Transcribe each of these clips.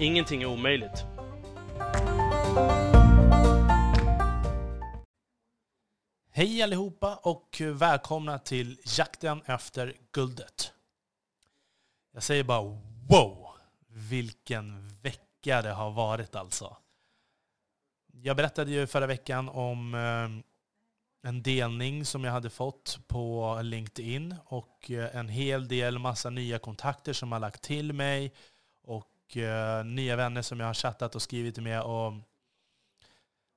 Ingenting är omöjligt. Hej allihopa och välkomna till jakten efter guldet. Jag säger bara wow! Vilken vecka det har varit alltså. Jag berättade ju förra veckan om eh, en delning som jag hade fått på LinkedIn och eh, en hel del massa nya kontakter som har lagt till mig och eh, nya vänner som jag har chattat och skrivit med. Och,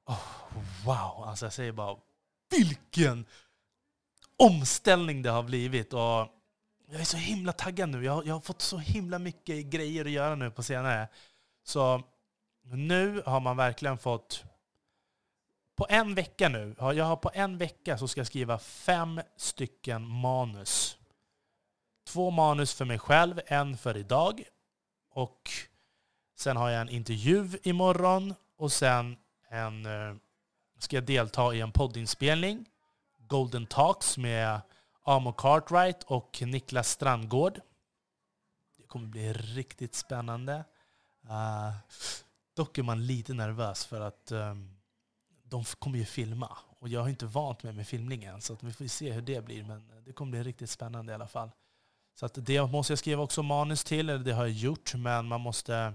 oh, wow, alltså jag säger bara vilken omställning det har blivit. Och jag är så himla taggad nu. Jag, jag har fått så himla mycket grejer att göra nu på senare. Så nu har man verkligen fått på en vecka nu, jag har på en vecka så ska jag skriva fem stycken manus. Två manus för mig själv, en för idag. Och sen har jag en intervju imorgon och sen en, eh, ska jag delta i en poddinspelning. Golden Talks med Amo Cartwright och Niklas Strandgård. Det kommer bli riktigt spännande. Uh, dock är man lite nervös för att um, de kommer ju filma. Och jag har inte vant mig med filmningen, så vi får se hur det blir. Men det kommer bli riktigt spännande i alla fall. Så att det måste jag skriva också manus till, eller det har jag gjort, men man måste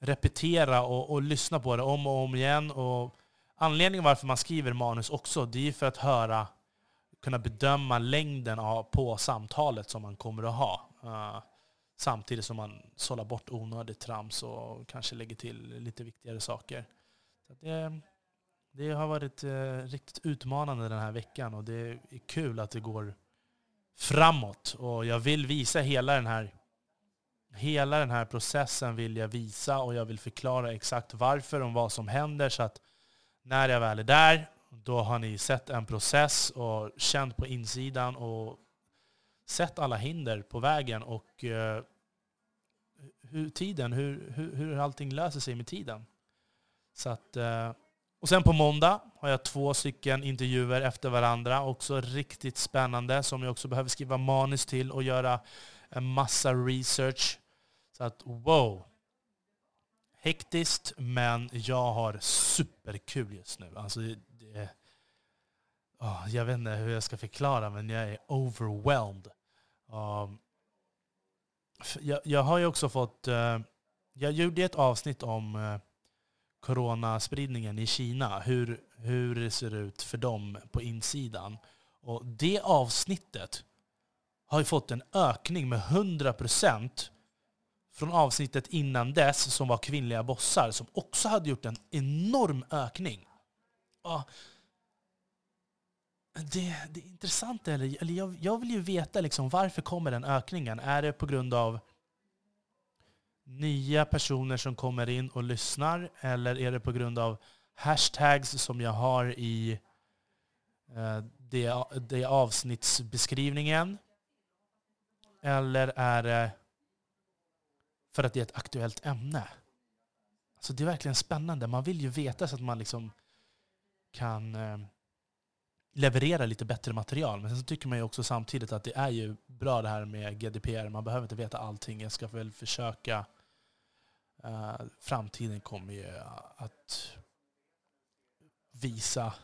repetera och, och lyssna på det om och om igen. Och anledningen varför man skriver manus också, det är för att höra, kunna bedöma längden av, på samtalet som man kommer att ha. Uh, samtidigt som man sållar bort onödigt trams och kanske lägger till lite viktigare saker. Så det, det har varit uh, riktigt utmanande den här veckan och det är kul att det går framåt. Och jag vill visa hela den här Hela den här processen vill jag visa och jag vill förklara exakt varför och vad som händer så att när jag väl är där, då har ni sett en process och känt på insidan och sett alla hinder på vägen och eh, hur tiden, hur, hur, hur allting löser sig med tiden. Så att eh, och sen på måndag har jag två stycken intervjuer efter varandra. Också riktigt spännande som jag också behöver skriva manus till och göra en massa research. Så att wow! Hektiskt, men jag har superkul just nu. Alltså, det, oh, jag vet inte hur jag ska förklara, men jag är overwhelmed. Um, jag, jag, har ju också fått... Uh, jag gjorde ett avsnitt om uh, coronaspridningen i Kina, hur, hur det ser ut för dem på insidan. Och det avsnittet har ju fått en ökning med 100% från avsnittet innan dess som var kvinnliga bossar som också hade gjort en enorm ökning. Och det, det är intressant, eller, eller jag, jag vill ju veta liksom, varför kommer den ökningen? Är det på grund av nya personer som kommer in och lyssnar? Eller är det på grund av hashtags som jag har i eh, det, det avsnittsbeskrivningen? Eller är det för att det är ett aktuellt ämne? Alltså det är verkligen spännande. Man vill ju veta så att man liksom kan eh, leverera lite bättre material. Men sen så tycker man ju också samtidigt att det är ju bra det här med GDPR. Man behöver inte veta allting. Jag ska väl försöka Uh, framtiden kommer ju att visa,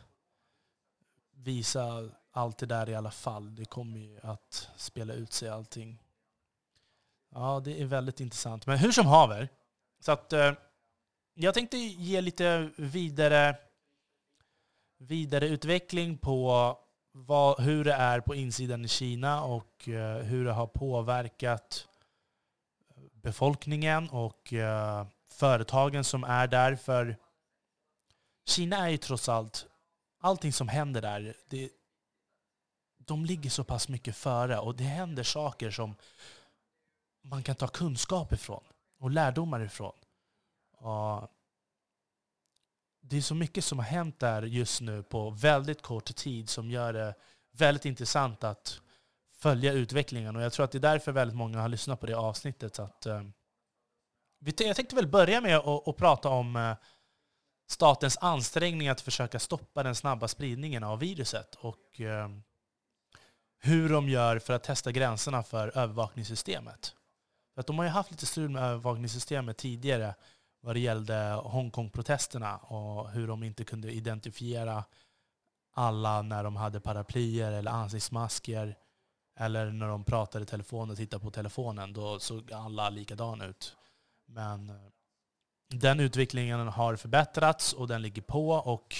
visa allt det där i alla fall. Det kommer ju att spela ut sig allting. Ja, det är väldigt intressant. Men hur som haver. Så att, uh, jag tänkte ge lite vidare, vidareutveckling på vad, hur det är på insidan i Kina och uh, hur det har påverkat befolkningen och uh, företagen som är där. För Kina är ju trots allt, allting som händer där, det, de ligger så pass mycket före och det händer saker som man kan ta kunskap ifrån. och lärdomar ifrån. Och det är så mycket som har hänt där just nu på väldigt kort tid som gör det väldigt intressant att följa utvecklingen. Och jag tror att det är därför väldigt många har lyssnat på det avsnittet. Att, eh, jag tänkte väl börja med att, att prata om eh, statens ansträngning att försöka stoppa den snabba spridningen av viruset och eh, hur de gör för att testa gränserna för övervakningssystemet. För att de har ju haft lite strul med övervakningssystemet tidigare vad det gällde Hongkong-protesterna och hur de inte kunde identifiera alla när de hade paraplyer eller ansiktsmasker eller när de pratade i telefon och tittade på telefonen. Då såg alla likadana ut. Men eh, den utvecklingen har förbättrats och den ligger på. Och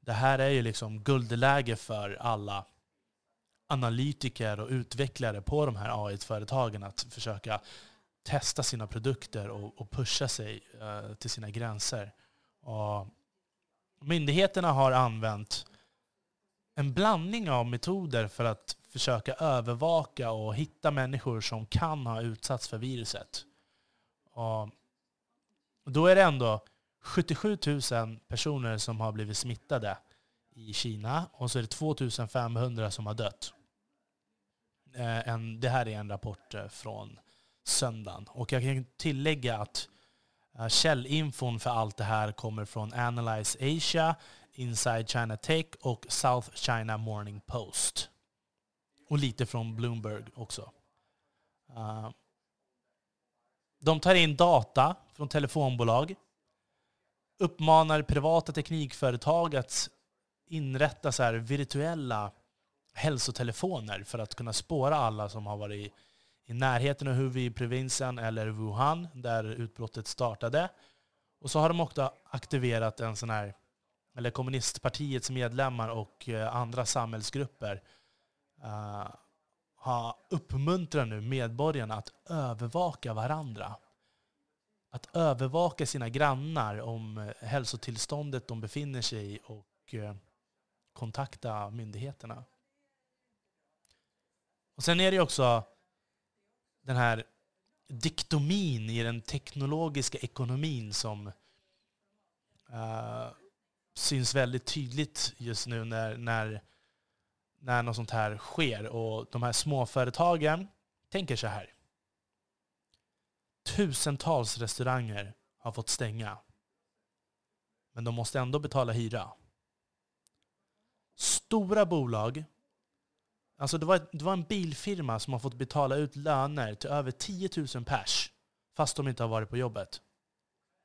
det här är ju liksom guldläge för alla analytiker och utvecklare på de här AI-företagen att försöka testa sina produkter och, och pusha sig eh, till sina gränser. Och myndigheterna har använt en blandning av metoder för att försöka övervaka och hitta människor som kan ha utsatts för viruset. Och då är det ändå 77 000 personer som har blivit smittade i Kina och så är det 2 500 som har dött. Eh, det här är en rapport eh, från söndagen. Och jag kan tillägga att eh, källinfon för allt det här kommer från Analyze Asia, Inside China Tech och South China Morning Post. Och lite från Bloomberg också. Uh, de tar in data från telefonbolag, uppmanar privata teknikföretag att inrätta så virtuella hälsotelefoner för att kunna spåra alla som har varit i närheten av Hubei-provinsen eller Wuhan, där utbrottet startade. Och så har de också aktiverat en sån här, eller kommunistpartiets medlemmar och eh, andra samhällsgrupper eh, uh, har nu medborgarna att övervaka varandra. Att övervaka sina grannar om eh, hälsotillståndet de befinner sig i och uh, kontakta myndigheterna. Och sen är det också den här diktomin i den teknologiska ekonomin som uh, syns väldigt tydligt just nu när, när, när något sånt här sker. Och de här småföretagen tänker så här. Tusentals restauranger har fått stänga. Men de måste ändå betala hyra. Stora bolag Alltså det, var, det var en bilfirma som har fått betala ut löner till över 10 000 pers fast de inte har varit på jobbet.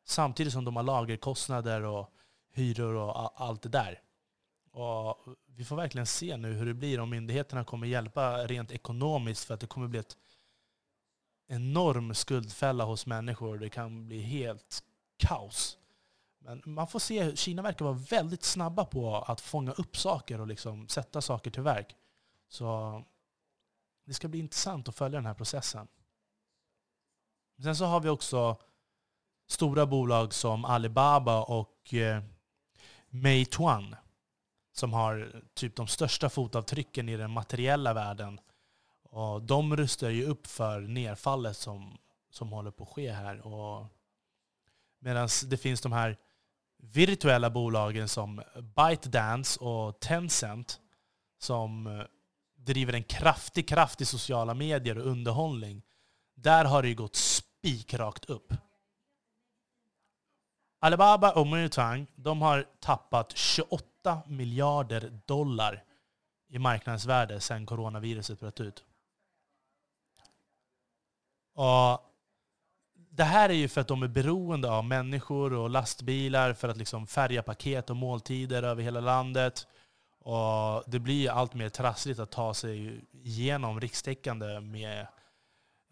Samtidigt som de har lagerkostnader och hyror och allt det där. Och vi får verkligen se nu hur det blir om myndigheterna kommer hjälpa rent ekonomiskt för att det kommer bli ett enorm skuldfälla hos människor. Det kan bli helt kaos. Men man får se, Kina verkar vara väldigt snabba på att fånga upp saker och liksom sätta saker till verk. Så det ska bli intressant att följa den här processen. Sen så har vi också stora bolag som Alibaba och eh, Mei Tuan, som har typ de största fotavtrycken i den materiella världen. Och de rustar ju upp för nedfallet som, som håller på att ske här. Medan det finns de här virtuella bolagen som ByteDance och Tencent som eh, driver en kraftig kraft i sociala medier och underhållning, där har det ju gått spikrakt upp. Alibaba och Mutang, de har tappat 28 miljarder dollar i marknadsvärde sedan coronaviruset bröt ut. Och det här är ju för att de är beroende av människor och lastbilar för att liksom färga paket och måltider över hela landet. Och det blir allt mer trassligt att ta sig igenom rikstäckande med,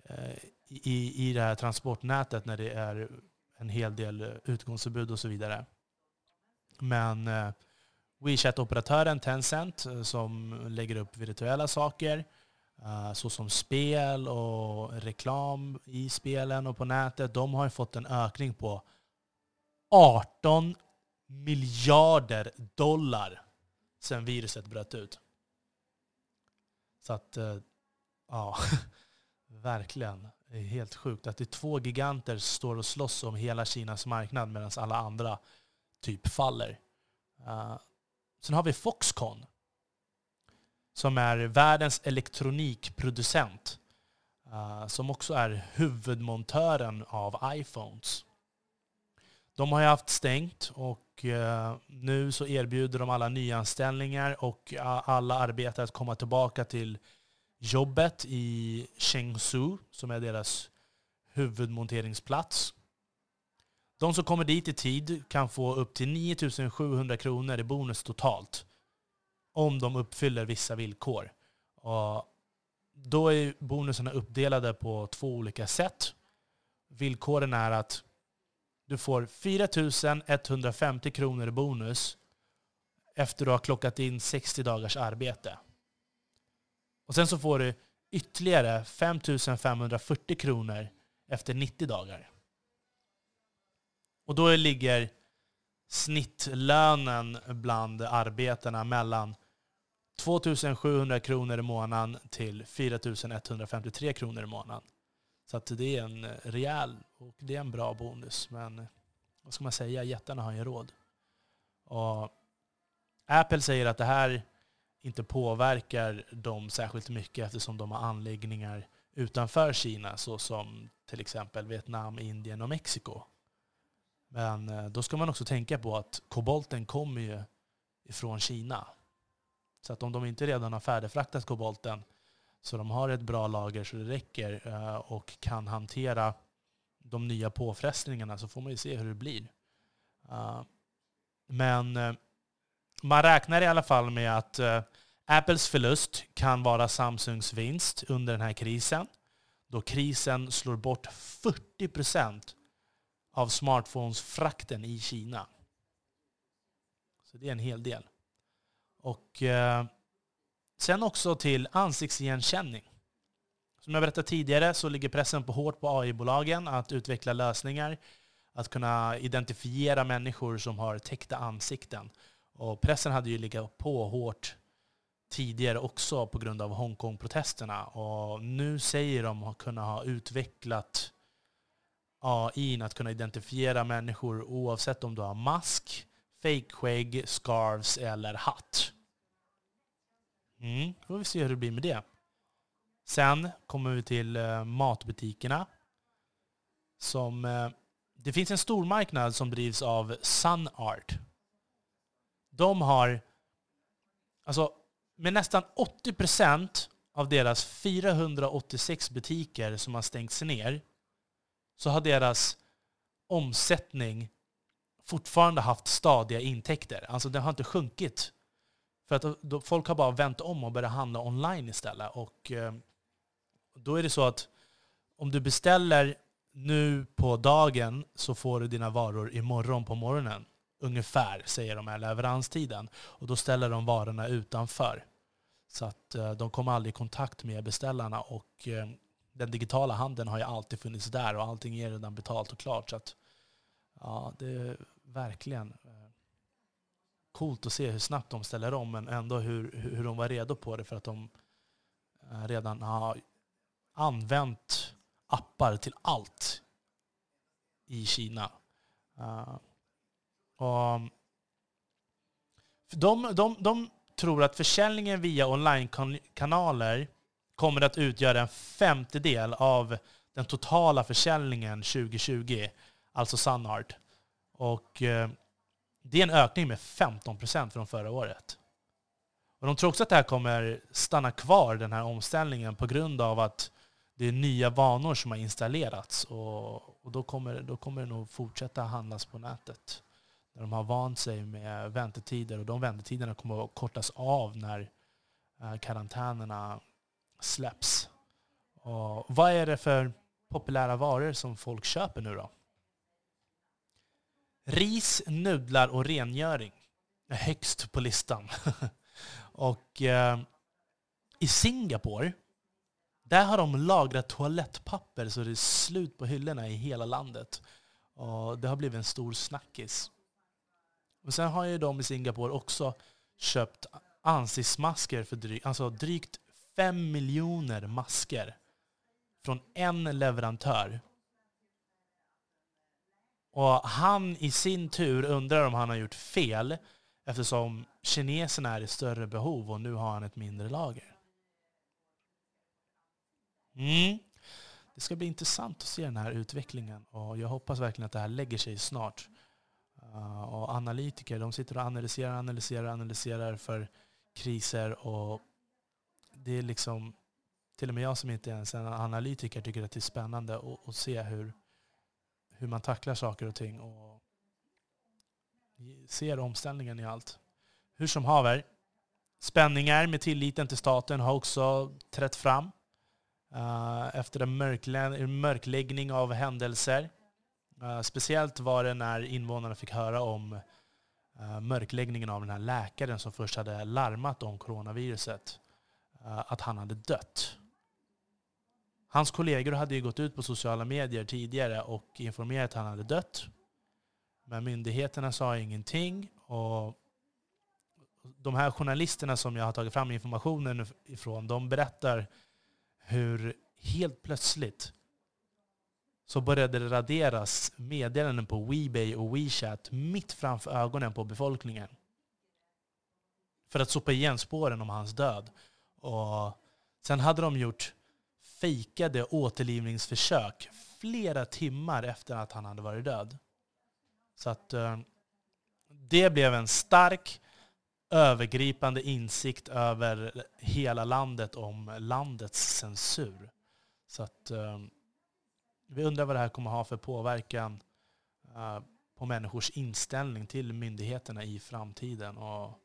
eh, i, i det här transportnätet när det är en hel del eh, utgångsförbud och så vidare. Men eh, WeChat-operatören Tencent eh, som lägger upp virtuella saker såsom spel och reklam i spelen och på nätet, de har fått en ökning på 18 miljarder dollar sen viruset bröt ut. Så att, ja, verkligen. Det är helt sjukt att det är två giganter som står och slåss om hela Kinas marknad medan alla andra typ faller. Uh, sen har vi Foxconn som är världens elektronikproducent. Uh, som också är huvudmontören av iPhones. De har ju haft stängt och uh, nu så erbjuder de alla nyanställningar och alla arbetare att komma tillbaka till jobbet i Chengsu, som är deras huvudmonteringsplats. De som kommer dit i tid kan få upp till 9 700 kronor i bonus totalt om de uppfyller vissa villkor. Och då är bonusarna uppdelade på två olika sätt. Villkoren är att du får 4 150 kronor i bonus efter att du har klockat in 60 dagars arbete. Och sen så får du ytterligare 5 540 kronor efter 90 dagar. Och då ligger snittlönen bland arbetarna mellan 2 700 kronor i månaden till 4 153 kronor i månaden. Så att det är en rejäl och det är en bra bonus. Men vad ska man säga, jättarna har ju råd. Och Apple säger att det här inte påverkar dem särskilt mycket eftersom de har anläggningar utanför Kina såsom till exempel Vietnam, Indien och Mexiko. Men eh, då ska man också tänka på att kobolten kommer ju ifrån Kina. Så att om de inte redan har färdigfraktat kobolten så de har ett bra lager så det räcker eh, och kan hantera de nya påfrestningarna så får man ju se hur det blir. Eh, men man räknar i alla fall med att Apples förlust kan vara Samsungs vinst under den här krisen. Då krisen slår bort 40 procent av smartphones-frakten i Kina. Så det är en hel del. Och eh, sen också till ansiktsigenkänning. Som jag berättade tidigare så ligger pressen på hårt på AI-bolagen att utveckla lösningar, att kunna identifiera människor som har täckta ansikten. Och pressen hade ju legat på hårt tidigare också på grund av Hongkong-protesterna. Och nu säger de att kunna ha utvecklat AI att kunna identifiera människor oavsett om du har mask, fejkskägg, scarves eller hatt. Mm, får vi se hur det blir med det. Sen kommer vi till eh, matbutikerna. Som, eh, det finns en stor marknad som drivs av Sunart. De har, alltså med nästan 80% av deras 486 butiker som har stängts ner så har deras omsättning fortfarande haft stadiga intäkter. Alltså den har inte sjunkit. För att folk har bara vänt om och börjat handla online istället. Och eh, då är det så att om du beställer nu på dagen så får du dina varor imorgon på morgonen. Ungefär, säger de här leveranstiden. Och då ställer de varorna utanför. Så att eh, de kommer aldrig i kontakt med beställarna. Och eh, den digitala handeln har ju alltid funnits där och allting är redan betalt och klart. Så att, ja, det är verkligen eh, coolt att se hur snabbt de ställer om, men ändå hur, hur de var redo på det för att de redan har använt appar till allt i Kina. Och de, de, de tror att försäljningen via online-kanaler kommer att utgöra en femtedel av den totala försäljningen 2020, alltså Sunart. Och eh, det är en ökning med 15 procent från förra året. Och de tror också att det här kommer stanna kvar, den här omställningen, på grund av att det är nya vanor som har installerats. Och, och då, kommer, då kommer det nog fortsätta handlas på nätet. När de har vant sig med väntetider och de väntetiderna kommer att kortas av när eh, karantänerna släpps. Och vad är det för populära varor som folk köper nu då? Ris, nudlar och rengöring är högst på listan. och eh, i Singapore, där har de lagrat toalettpapper så det är slut på hyllorna i hela landet. Och det har blivit en stor snackis. Men sen har ju de i Singapore också köpt ansiktsmasker för drygt, alltså drygt fem miljoner masker från en leverantör. Och han i sin tur undrar om han har gjort fel eftersom kineserna är i större behov och nu har han ett mindre lager. Mm. Det ska bli intressant att se den här utvecklingen och jag hoppas verkligen att det här lägger sig snart. Uh, och analytiker de sitter och analyserar, analyserar, analyserar för kriser och det är liksom till och med jag som inte ens är en analytiker tycker att det är spännande att, att se hur, hur man tacklar saker och ting och ser omställningen i allt. Hur som haver, spänningar med tilliten till staten har också trätt fram. Uh, efter en mörkläggning av händelser. Uh, speciellt var det när invånarna fick höra om uh, mörkläggningen av den här läkaren som först hade larmat om coronaviruset. Eh, att han hade dött. Hans kollegor hade ju gått ut på sociala medier tidigare och informerat att han hade dött. Men myndigheterna sa ingenting. Och de här journalisterna som jag har tagit fram informationen ifrån, de berättar hur helt plötsligt så började det raderas meddelanden på WeBay och WeChat mitt framför ögonen på befolkningen. För att sopa igen spåren om hans död. Och sen hade de gjort fejkade återlivningsförsök flera timmar efter att han hade varit död. Så att eh, det blev en stark övergripande insikt över hela landet om landets censur. Så att eh, vi undrar vad det här kommer ha för påverkan eh, på människors inställning till myndigheterna i framtiden. Och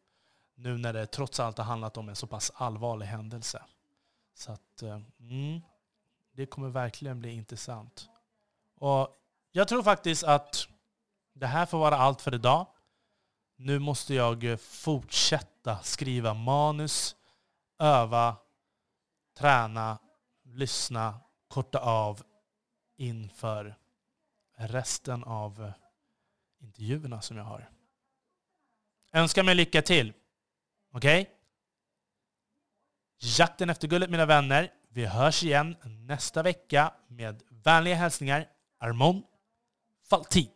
nu när det trots allt har handlat om en så pass allvarlig händelse. Så att, eh, mm, det kommer verkligen bli intressant. Och jag tror faktiskt att det här får vara allt för idag. Nu måste jag fortsätta skriva manus, öva, träna, lyssna, korta av inför resten av intervjuerna som jag har. Önskar mig lycka till. Okej? Okay? Jakten efter guldet mina vänner. Vi hörs igen nästa vecka med vänliga hälsningar Armon Faltin.